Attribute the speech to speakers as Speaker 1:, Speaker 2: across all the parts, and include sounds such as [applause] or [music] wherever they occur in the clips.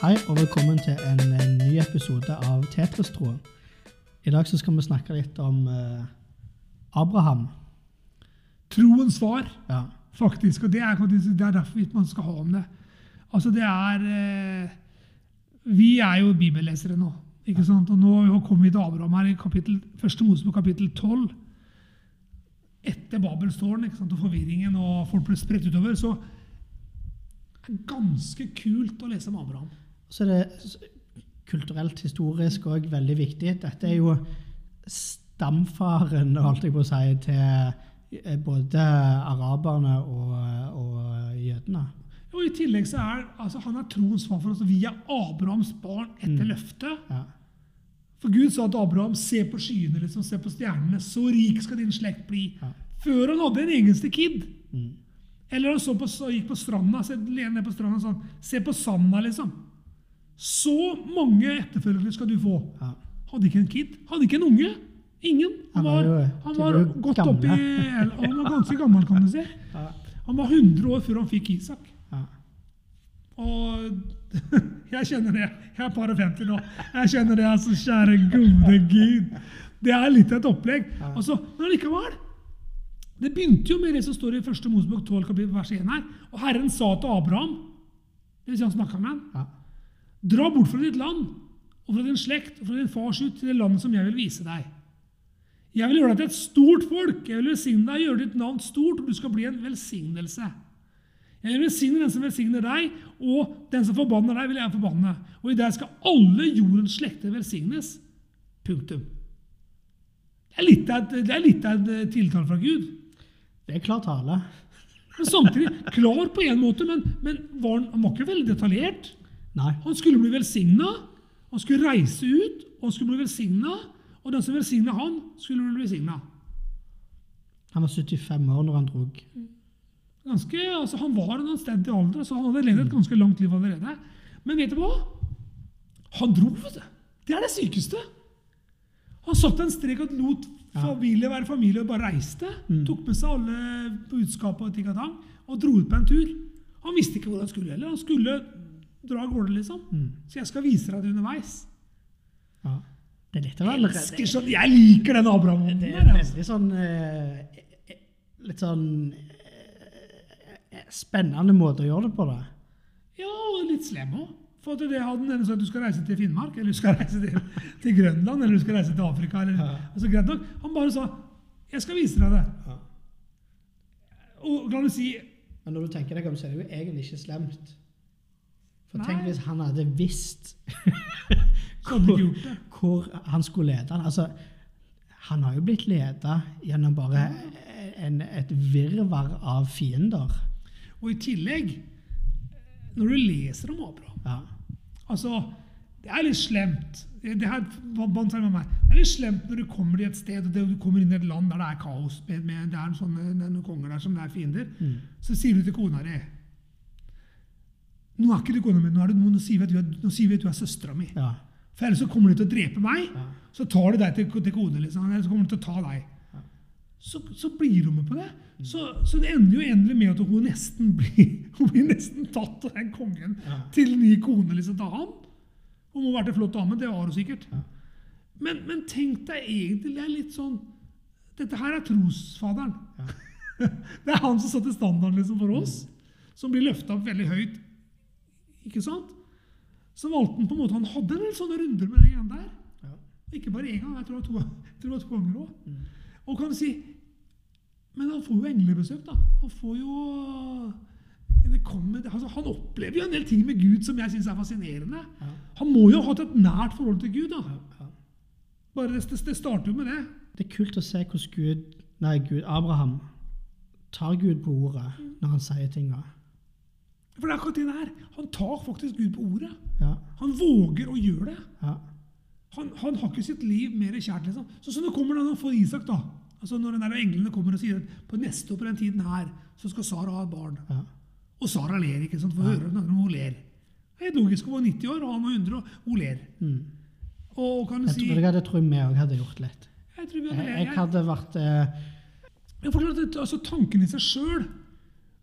Speaker 1: Hei og velkommen til en, en ny episode av Tetris-troen. I dag så skal vi snakke litt om eh, Abraham.
Speaker 2: Troens far,
Speaker 1: Ja.
Speaker 2: faktisk. Og det er, det er derfor man skal ha om det. Altså, det er eh, Vi er jo bibellesere nå. ikke sant? Og nå kommer vi til Abraham her i kapittel, første Mosebok kapittel 12. Etter Babelstårn ikke sant? og forvirringen og folk ble spredt utover. Så det er ganske kult å lese om Abraham.
Speaker 1: Så er det kulturelt, historisk òg veldig viktig. Dette er jo stamfaren, holdt jeg på å si, til eh, både araberne og, og jødene.
Speaker 2: Og I tillegg så er altså, han er troens far for oss. Vi er Abrahams barn etter løftet.
Speaker 1: Ja.
Speaker 2: For Gud sa til Abraham, se på skyene, liksom, se på stjernene. Så rik skal din slekt bli.
Speaker 1: Ja.
Speaker 2: Før han hadde en eneste kid.
Speaker 1: Mm.
Speaker 2: Eller han så på, gikk på stranda, så ned på stranda sånn, se på sanda, liksom. Så mange etterfølgere skal du få.
Speaker 1: Ja.
Speaker 2: Hadde ikke en kid. Hadde ikke en unge. Ingen. Han
Speaker 1: var
Speaker 2: han var godt opp i. Han var ganske gammel, kan du si. Han var 100 år før han fikk Isak. Og [laughs] jeg kjenner det. Jeg er par og 50 nå. Jeg kjenner det, altså, kjære gode Gud. Det er litt av et opplegg. Altså, men allikevel Det begynte jo med det som står i 1. Mosebok 12, kapittel vers 1 her. Og Herren sa til Abraham, det vil si han snakka med
Speaker 1: Ja.
Speaker 2: Dra bort fra ditt land og fra din slekt og fra din fars ut til det landet som jeg vil vise deg. Jeg vil gjøre deg til et stort folk. Jeg vil velsigne deg, gjøre ditt navn stort, og du skal bli en velsignelse. Jeg vil velsigne den som velsigner deg, og den som forbanner deg, vil jeg forbanne. Og i deg skal alle jordens slekter velsignes. Punktum. Det er litt av et, et eh, tiltale fra Gud.
Speaker 1: Det er klar tale.
Speaker 2: Men samtidig klar på en måte, men, men var han var ikke veldig detaljert.
Speaker 1: Nei.
Speaker 2: Han skulle bli velsigna, han skulle reise ut, og han skulle bli velsigna. Og den som velsigna han, skulle bli velsigna.
Speaker 1: Han var 75 år når han drog.
Speaker 2: Ganske, altså Han var en anstendig alder, så han hadde levd et ganske langt liv allerede. Men vet du hva? Han dro, vet du. Det er det sykeste. Han satte en strek og lot familie være familie og bare reiste. Tok med seg alle Budskap og ting og tang, og dro ut på en tur. Han visste ikke hvor han skulle heller. Han skulle dra av gårde, liksom. Så jeg skal vise deg det underveis.
Speaker 1: Ja. Det er av
Speaker 2: Jeg elsker sånn, jeg liker den Abraham-ånden
Speaker 1: Det
Speaker 2: der.
Speaker 1: er
Speaker 2: Altså.
Speaker 1: veldig sånn eh, eh, Litt sånn eh, spennende måte å gjøre det på, da.
Speaker 2: Ja, og litt slem òg. For at det hadde den så at du skal reise til Finnmark, eller du skal [laughs] reise til, til Grønland, eller du skal reise til Afrika. Eller,
Speaker 1: Ja.
Speaker 2: altså, greit nok. Han bare sa 'Jeg skal vise deg det'. Og kan du si
Speaker 1: Men når du tenker deg om, så er det jo egentlig ikke slemt. For tenk hvis han hadde visst [laughs]
Speaker 2: det.
Speaker 1: hvor han skulle lede han. Altså, han har jo blitt leda gjennom bare en, et virvar av fiender.
Speaker 2: Og i tillegg, når du leser om Abraham
Speaker 1: Ja.
Speaker 2: Altså, det er litt slemt. Det her. Det er litt slemt når du kommer i et sted og du kommer inn i et land der det er kaos, med, med, det er sånne, noen konger der som det er fiender.
Speaker 1: Mm.
Speaker 2: Så sier du til kona di Nå er ikke du kona mi, nå, det, nå, sier vi at du vi at du er søstera mi.
Speaker 1: ja.
Speaker 2: For ellers så kommer de til å drepe meg.
Speaker 1: Ja.
Speaker 2: Så tar de deg til, til kone, liksom. Eller så kommer de til å ta deg. Så, så blir hun med på det. Så, så det ender jo endelig med at hun nesten blir, [laughs] hun blir nesten tatt av den kongen
Speaker 1: Ja.
Speaker 2: til ny kone liksom, til han. Hun må ha vært en flott dame, det var hun sikkert.
Speaker 1: Ja.
Speaker 2: Men, men tenk deg egentlig det er litt sånn Dette her er trosfaderen. [laughs] det er han som satte standarden liksom, for oss. Som blir løfta opp veldig høyt. Ikke sant? Så valgte han på en måte Han hadde en del sånne runder med den greia der.
Speaker 1: Ja.
Speaker 2: Ikke bare én gang, jeg tror det var to, jeg tror det var to ganger òg.
Speaker 1: Mm.
Speaker 2: Og kan si Men han får jo englebesøk, da. Han får jo det kommer, altså, Han opplever jo en del ting med Gud som jeg syns er fascinerende.
Speaker 1: Ja.
Speaker 2: Han må jo ha hatt et nært forhold til Gud. da.
Speaker 1: Ja.
Speaker 2: Bare Det, det starter jo med det.
Speaker 1: Det er kult å se hvordan Gud, nei, Gud, Abraham tar Gud på ordet når han sier tinga.
Speaker 2: For det er akkurat det der. Han tar faktisk Gud på ordet.
Speaker 1: Ja.
Speaker 2: Han våger å gjøre det.
Speaker 1: Ja.
Speaker 2: Han, han har ikke sitt liv mer kjært. liksom. Så, så det kommer da han får Isak, da. Altså Når den der englene kommer og sier at på neste år på den tiden her, så skal Sara ha et barn.
Speaker 1: ja.
Speaker 2: Og Sara ler, ikke sant? For å høre noen hun ler. Det er helt logisk. Hun var 90 år, og han var 100, og hun ler.
Speaker 1: Mm.
Speaker 2: Og kan du
Speaker 1: Jeg
Speaker 2: si
Speaker 1: tror, det, det tror jeg vi òg hadde gjort litt.
Speaker 2: Jeg tror vi hadde
Speaker 1: jeg hadde vært eh,
Speaker 2: Ja, for altså, Tanken i seg sjøl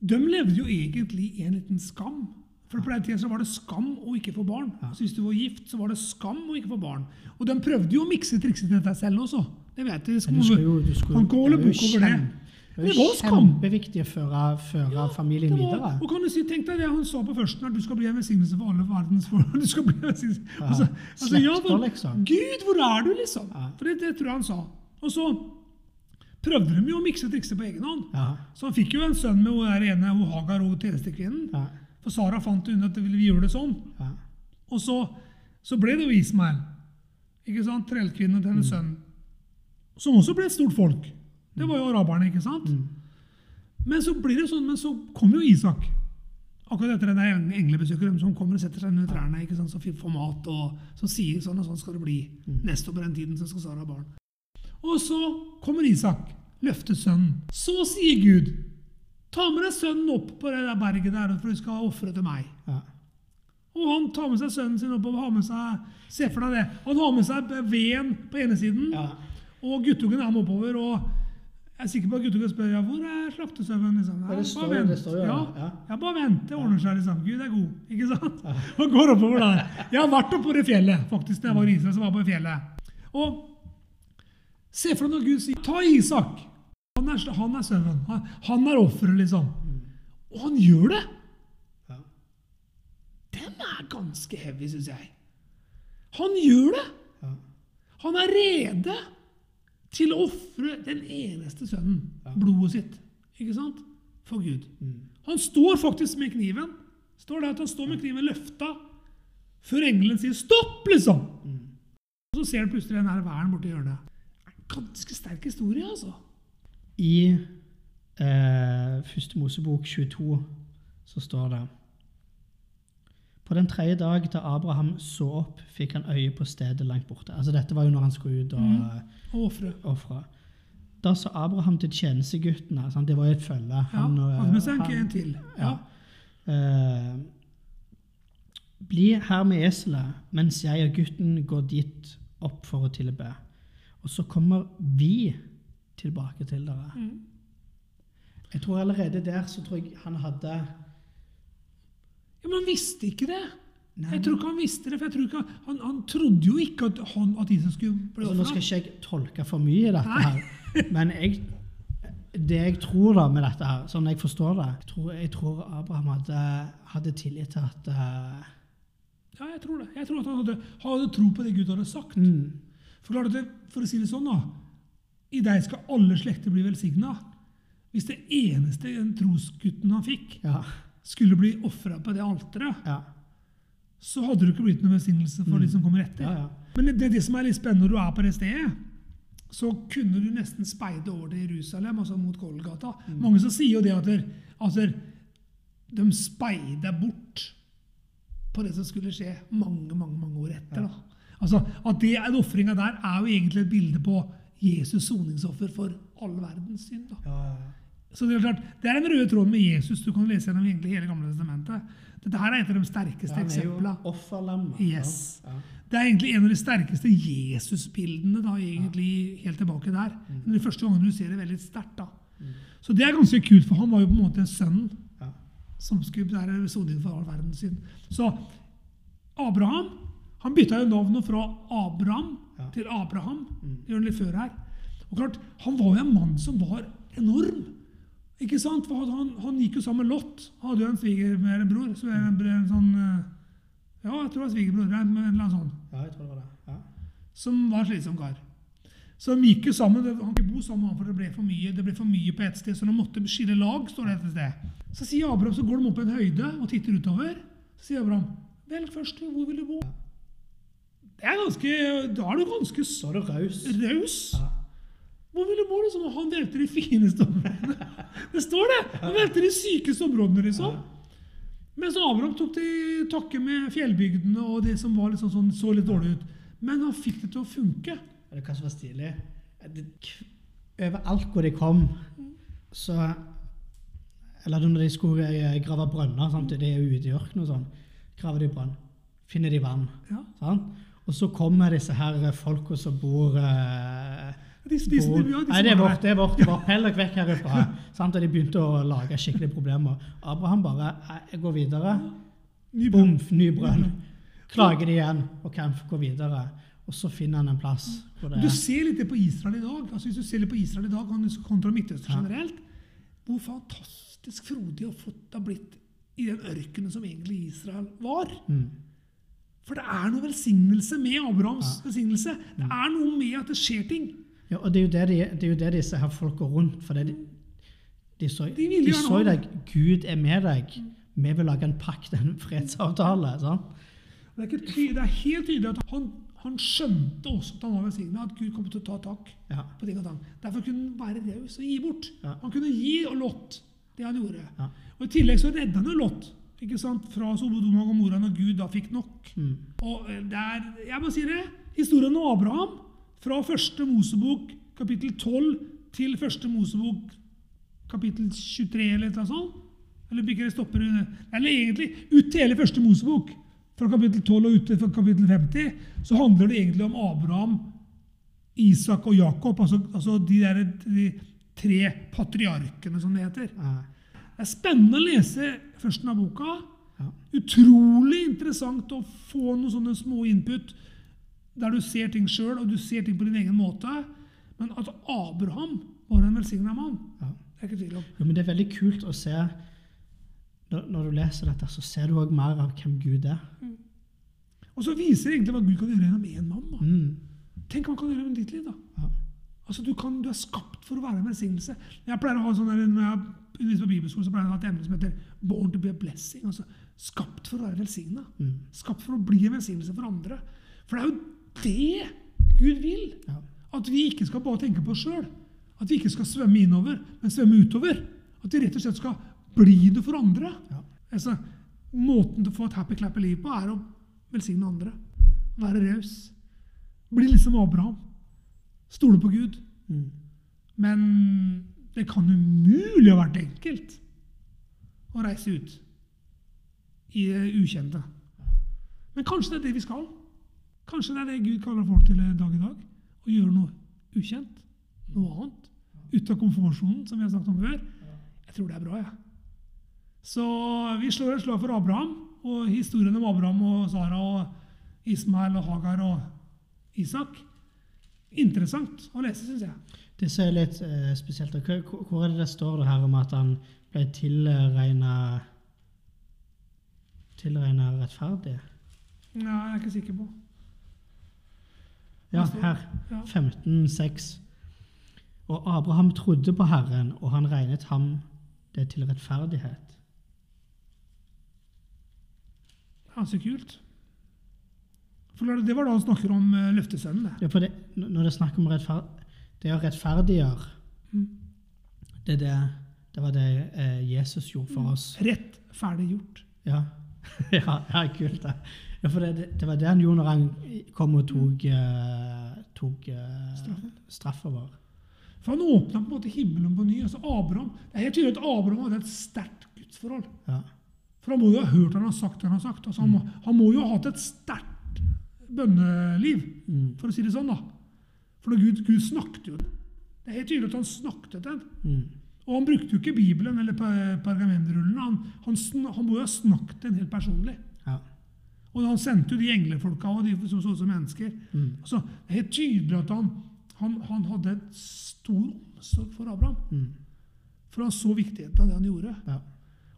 Speaker 2: De levde jo egentlig i en liten skam. For på den tiden så var det skam å ikke få barn. Så hvis du var gift, så var det skam å ikke få barn. Og de prøvde jo å mikse trikset til deg selv også. Det vet jeg.
Speaker 1: Men du skal jo, du skal,
Speaker 2: Han går
Speaker 1: det er jo
Speaker 2: bok over det.
Speaker 1: Det
Speaker 2: var
Speaker 1: kjempeviktig å føre, føre familien
Speaker 2: var,
Speaker 1: videre.
Speaker 2: og kan du si, Tenk deg det han sa på førsten, at du skal bli en velsignelse for alle verdens folk. [laughs] Du skal bli en velsignelse.
Speaker 1: Ja.
Speaker 2: Altså, altså, ja, men,
Speaker 1: liksom.
Speaker 2: Gud, hvor er du, liksom?
Speaker 1: Ja.
Speaker 2: For det, det tror jeg han sa. Og så prøvde de jo å mikse og trikse på egen hånd.
Speaker 1: Ja,
Speaker 2: Så han fikk jo en sønn med hun der ene hun Hagar og tjenestekvinnen.
Speaker 1: ja,
Speaker 2: For Sara fant ut at vi ville gjøre det sånn.
Speaker 1: ja.
Speaker 2: Og så, så ble det jo Ismael. Ikke sant? Trellkvinnen til hennes sønn. Som også ble et stort folk. Det var jo araberne, ikke sant?
Speaker 1: Mm.
Speaker 2: Men så blir det sånn, men så kommer jo Isak. Akkurat etter den englebesøket, dem som kommer og setter seg under trærne, ikke sant? så får mat, og som sier sånn og sånn skal det bli. Neste år på den tiden så skal Sara ha barn. Og så kommer Isak, løfter sønnen. Så sier Gud, ta med deg sønnen opp på det der berget der, for du skal ofre til meg.
Speaker 1: ja.
Speaker 2: Og han tar med seg sønnen sin opp og har med seg Se for deg det. Han har med seg veden på ene siden,
Speaker 1: ja.
Speaker 2: og guttungen er med oppover. og Jeg er sikker på at guttungen spør ja, hvor er slaktesauen. Liksom.
Speaker 1: Ja, det
Speaker 2: bare
Speaker 1: står
Speaker 2: vent.
Speaker 1: det står
Speaker 2: ja.
Speaker 1: ja.
Speaker 2: ja, bare vent. Det ordner seg. liksom. Gud er god. Ikke sant? Han går oppover der. Jeg har vært oppover i det fjellet, faktisk, da jeg var i Israel. så var på fjellet. Og se for deg når Gud sier ta Isak. Han er, han er sønnen. Han, han er offeret, liksom. Og han gjør det.
Speaker 1: ja.
Speaker 2: Den er ganske heavy, syns jeg. Han gjør det.
Speaker 1: ja.
Speaker 2: Han er rede til å ofre den eneste sønnen, blodet sitt, ikke sant? for Gud.
Speaker 1: Mm.
Speaker 2: Han står faktisk med kniven. Står det at Han står med kniven løfta før engelen sier 'stopp', liksom.
Speaker 1: Mm.
Speaker 2: Og så ser han plutselig den her væren borti hjørnet. Ganske sterk historie, altså.
Speaker 1: I eh, første Mosebok 22 så står det På den tredje dag da Abraham så opp, fikk han øye på stedet langt borte. Altså Dette var jo når han skulle ut og
Speaker 2: Mm.
Speaker 1: mm.
Speaker 2: Ofre.
Speaker 1: ofre. Da så Abraham til tjenesteguttene sant? Det var jo et følge.
Speaker 2: Ja,
Speaker 1: Han,
Speaker 2: hadde med seg en, en til.
Speaker 1: Ja.
Speaker 2: Ja.
Speaker 1: Eh, bli her med eselet mens jeg og gutten går dit opp for å tilbe. Og så kommer vi tilbake til dere.
Speaker 2: Mm.
Speaker 1: Jeg tror allerede der så tror jeg han hadde
Speaker 2: Ja, Men han visste ikke det.
Speaker 1: Nei,
Speaker 2: Jeg tror ikke han visste det, for jeg tror ikke han, han, trodde jo ikke at, han, at Isak skulle bli
Speaker 1: altså, Nå skal ikke jeg tolke for mye i dette
Speaker 2: Nei.
Speaker 1: her, men jeg, det jeg tror da med dette her, sånn jeg forstår det Jeg tror, jeg tror Abraham hadde, hadde tillit til at uh,
Speaker 2: Ja, jeg tror det. Jeg tror at han hadde, hadde tro på det Gud hadde sagt.
Speaker 1: mm,
Speaker 2: For, klart at det, for å si det sånn, da I deg skal alle slekter bli velsigna. Hvis det eneste den trosgutten han fikk,
Speaker 1: Ja.
Speaker 2: skulle bli ofra på det alteret,
Speaker 1: Ja.
Speaker 2: så hadde det ikke blitt noen velsignelse for de som kommer etter.
Speaker 1: ja, ja.
Speaker 2: Men det, det som er litt spennende når du er på det stedet, så kunne du nesten speide over til Jerusalem, altså mot Golgata. Mange som sier jo det at, der, de speider bort på det som skulle skje mange, mange mange år etter. Da. Altså, at det, er ofringa der er jo egentlig et bilde på Jesus soningsoffer for all verdens synd. Da.
Speaker 1: ja, ja.
Speaker 2: Så Det er klart, det er den røde tråden med Jesus du kan lese gjennom egentlig hele Gamle testamentet. Dette her er et av de sterkeste
Speaker 1: Han er jo
Speaker 2: eksemplene. Yes.
Speaker 1: Ja.
Speaker 2: Det er egentlig en av de sterkeste Jesus-bildene da, egentlig helt tilbake der. Det er første gangen du ser det veldig sterkt. da. Så det er ganske kult, for han var jo på en måte en sønn
Speaker 1: Ja.
Speaker 2: som skulle være soning for all verdens synd. Så Abraham han bytta jo navnet fra Abraham
Speaker 1: Ja.
Speaker 2: til Abraham. Det gjør han litt før her. Og klart, Han var jo en mann som var enorm. Ikke sant? Han, han gikk jo sammen med Lot. Han hadde jo en svigerbror. Så en, en sånn, eh, ja, jeg tror det var svigerbror. eller annen sånn
Speaker 1: ja, jeg tror det var det. Ja.
Speaker 2: som var slitsom kar. Så de gikk jo sammen. Han kunne ikke bo sammen med han, for det ble for mye Det ble for mye på ett sted, så de måtte skille lag. står det et sted. Så sier Abraham, så går de opp på en høyde og titter utover. Så sier Abraham, velg først, hvor vil du bo? Det er ganske, Da er du ganske
Speaker 1: Så er du raus.
Speaker 2: raus.
Speaker 1: Ja.
Speaker 2: Hvor ville bo? liksom? Og han delte de fineste områdene. [laughs] Det står det! Han delte de sykeste områdene, liksom. Mens Abraham tok til takke med fjellbygdene og det som var liksom sånn, så litt dårlig ut. Men han fikk det til å funke.
Speaker 1: Er det hva som var stilig? Det- Overalt hvor de kom, så Eller når de skulle eh, grave brønner, sant? de er ute i ørkenen og sånn, graver de brønn, finner de vann.
Speaker 2: Ja.
Speaker 1: Sant? Og så kommer disse her folka som bor eh,
Speaker 2: De ja,
Speaker 1: Nei, det er vårt. det er vårt, er. Pell dere vekk herfra. sant? Og de begynte å lage skikkelige problemer. Abraham bare Jeg går videre.
Speaker 2: Ny
Speaker 1: Bom,
Speaker 2: brønn.
Speaker 1: ny brønn. Klager de igjen og kan går videre. Og så finner han en plass
Speaker 2: Du
Speaker 1: er
Speaker 2: ser litt det på Israel i dag. altså Hvis du ser litt på Israel i dag kontra Midtøsten
Speaker 1: Ja.
Speaker 2: generelt, hvor fantastisk frodig og flott det har blitt i den ørkenen som egentlig Israel var.
Speaker 1: mm,
Speaker 2: For det er noe velsignelse med Abrahams
Speaker 1: Ja.
Speaker 2: velsignelse. Det er noe med at det skjer ting.
Speaker 1: ja, Og det er jo det, de, det er jo det disse her folka rundt For de, de så,
Speaker 2: De
Speaker 1: de så deg. Gud er med deg. Vi vil lage en pakt, en fredsavtale. Sånn.
Speaker 2: Det er, ikke ty det er helt tydelig at han, han skjønte også at han var velsigna, at Gud kom til å ta tak
Speaker 1: Ja.
Speaker 2: på ting og tang. Derfor kunne han være raus og gi bort.
Speaker 1: Ja.
Speaker 2: Han kunne gi og Lot det han gjorde. Og I tillegg så redda han jo Lot ikke sant, fra Sobodoma og Gomorra når Gud da fikk nok.
Speaker 1: Mm,
Speaker 2: Og der, er, jeg må si det, historien om Abraham fra første Mosebok kapittel 12 til første Mosebok kapittel 23 eller noe sånt. Eller ikke det stopper Eller egentlig ut til hele første Mosebok. Fra kapittel 12 og ut til kapittel 50 så handler det egentlig om Abraham, Isak og Jakob. Altså, altså de, der, de tre patriarkene, som det heter.
Speaker 1: ja,
Speaker 2: Det er spennende å lese førsten av boka.
Speaker 1: ja.
Speaker 2: Utrolig interessant å få noen sånne små input der du ser ting sjøl, og du ser ting på din egen måte. Men at Abraham var en velsigna mann,
Speaker 1: ja.
Speaker 2: det er ikke tvil om.
Speaker 1: Jo, men det er veldig kult å se Når, du leser dette, så ser du òg mer av hvem Gud er.
Speaker 2: Og så viser det egentlig hva Gud kan gjøre gjennom én mann. Da.
Speaker 1: Mm,
Speaker 2: Tenk hva han kan gjøre gjennom ditt liv. da. Altså, du, kan, du er skapt for å være en velsignelse. Jeg pleier å ha sånn Når jeg underviser på bibelskolen, så pleier jeg å ha et emne som heter 'Born to be a blessing'. altså Skapt for å være velsigna.
Speaker 1: Mm,
Speaker 2: Skapt for å bli en velsignelse for andre. For det er jo det Gud vil.
Speaker 1: ja.
Speaker 2: At vi ikke skal bare tenke på oss sjøl. At vi ikke skal svømme innover, men svømme utover. At vi rett og slett skal bli det for andre.
Speaker 1: Ja.
Speaker 2: Altså, måten til å få et happy clappy liv på er å velsigne andre. Være raus. Bli litt som Abraham. Stole på Gud.
Speaker 1: Mm,
Speaker 2: Men det kan umulig ha vært enkelt å reise ut i det ukjente. Men kanskje det er det vi skal. Kanskje det er det Gud kaller folk til dag i dag. Å gjøre noe ukjent. Noe annet. Ut av komfortsonen, som vi har snakket om før. Jeg tror det er bra, jeg. Så vi slår et slag for Abraham og historien om Abraham og Sara og Ismael og Hagar og Isak. Interessant å lese, syns jeg.
Speaker 1: Det som er litt uh, spesielt, hvor, er det det står det her om at han ble tilregna Tilregna rettferdig?
Speaker 2: Ja, jeg er ikke sikker på.
Speaker 1: Ja,
Speaker 2: det?
Speaker 1: her.
Speaker 2: Ja.
Speaker 1: 15,6. Og Abraham trodde på Herren, og han regnet ham det til rettferdighet.
Speaker 2: Ja, så. For det var da han snakker om eh, løftesønnen.
Speaker 1: Ja, for det, når det er snakk om rettferd, det å rettferdiggjøre
Speaker 2: Mm.
Speaker 1: det, det, det var det eh, Jesus gjorde for oss.
Speaker 2: Rett, ferdig gjort.
Speaker 1: Ja, [laughs] ja, ja kult. det. Ja, for det, det, det var det han gjorde når han kom og tok, eh, tok eh,
Speaker 2: Straffen.
Speaker 1: straffa vår.
Speaker 2: For han åpna på en måte himmelen på ny. altså Abraham, Det er helt tydelig at Abraham hadde et sterkt gudsforhold.
Speaker 1: Ja.
Speaker 2: For han må jo ha hørt han har sagt det han har sagt. Altså, han, må, han må jo ha hatt et sterkt bønneliv,
Speaker 1: Mm,
Speaker 2: for å si det sånn. da. For Gud, Gud snakket jo. Det er helt tydelig at han snakket den.
Speaker 1: mm,
Speaker 2: Og han brukte jo ikke Bibelen eller per- pergamentrullen. Han, han, han må jo ha snakket til en helt personlig.
Speaker 1: ja.
Speaker 2: Og han sendte jo de englefolka og de som så ut som mennesker.
Speaker 1: Mm,
Speaker 2: Altså, det er helt tydelig at han, han, han hadde en stor omsorg for Abraham.
Speaker 1: mm,
Speaker 2: For han så viktigheten av det han gjorde.
Speaker 1: ja.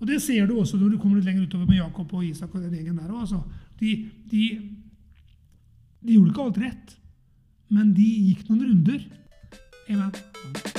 Speaker 2: Og det ser du også når du kommer litt lenger utover med Jakob og Isak og den gjengen der. også, Altså. De, de, de gjorde ikke alt rett, men de gikk noen runder. Amen.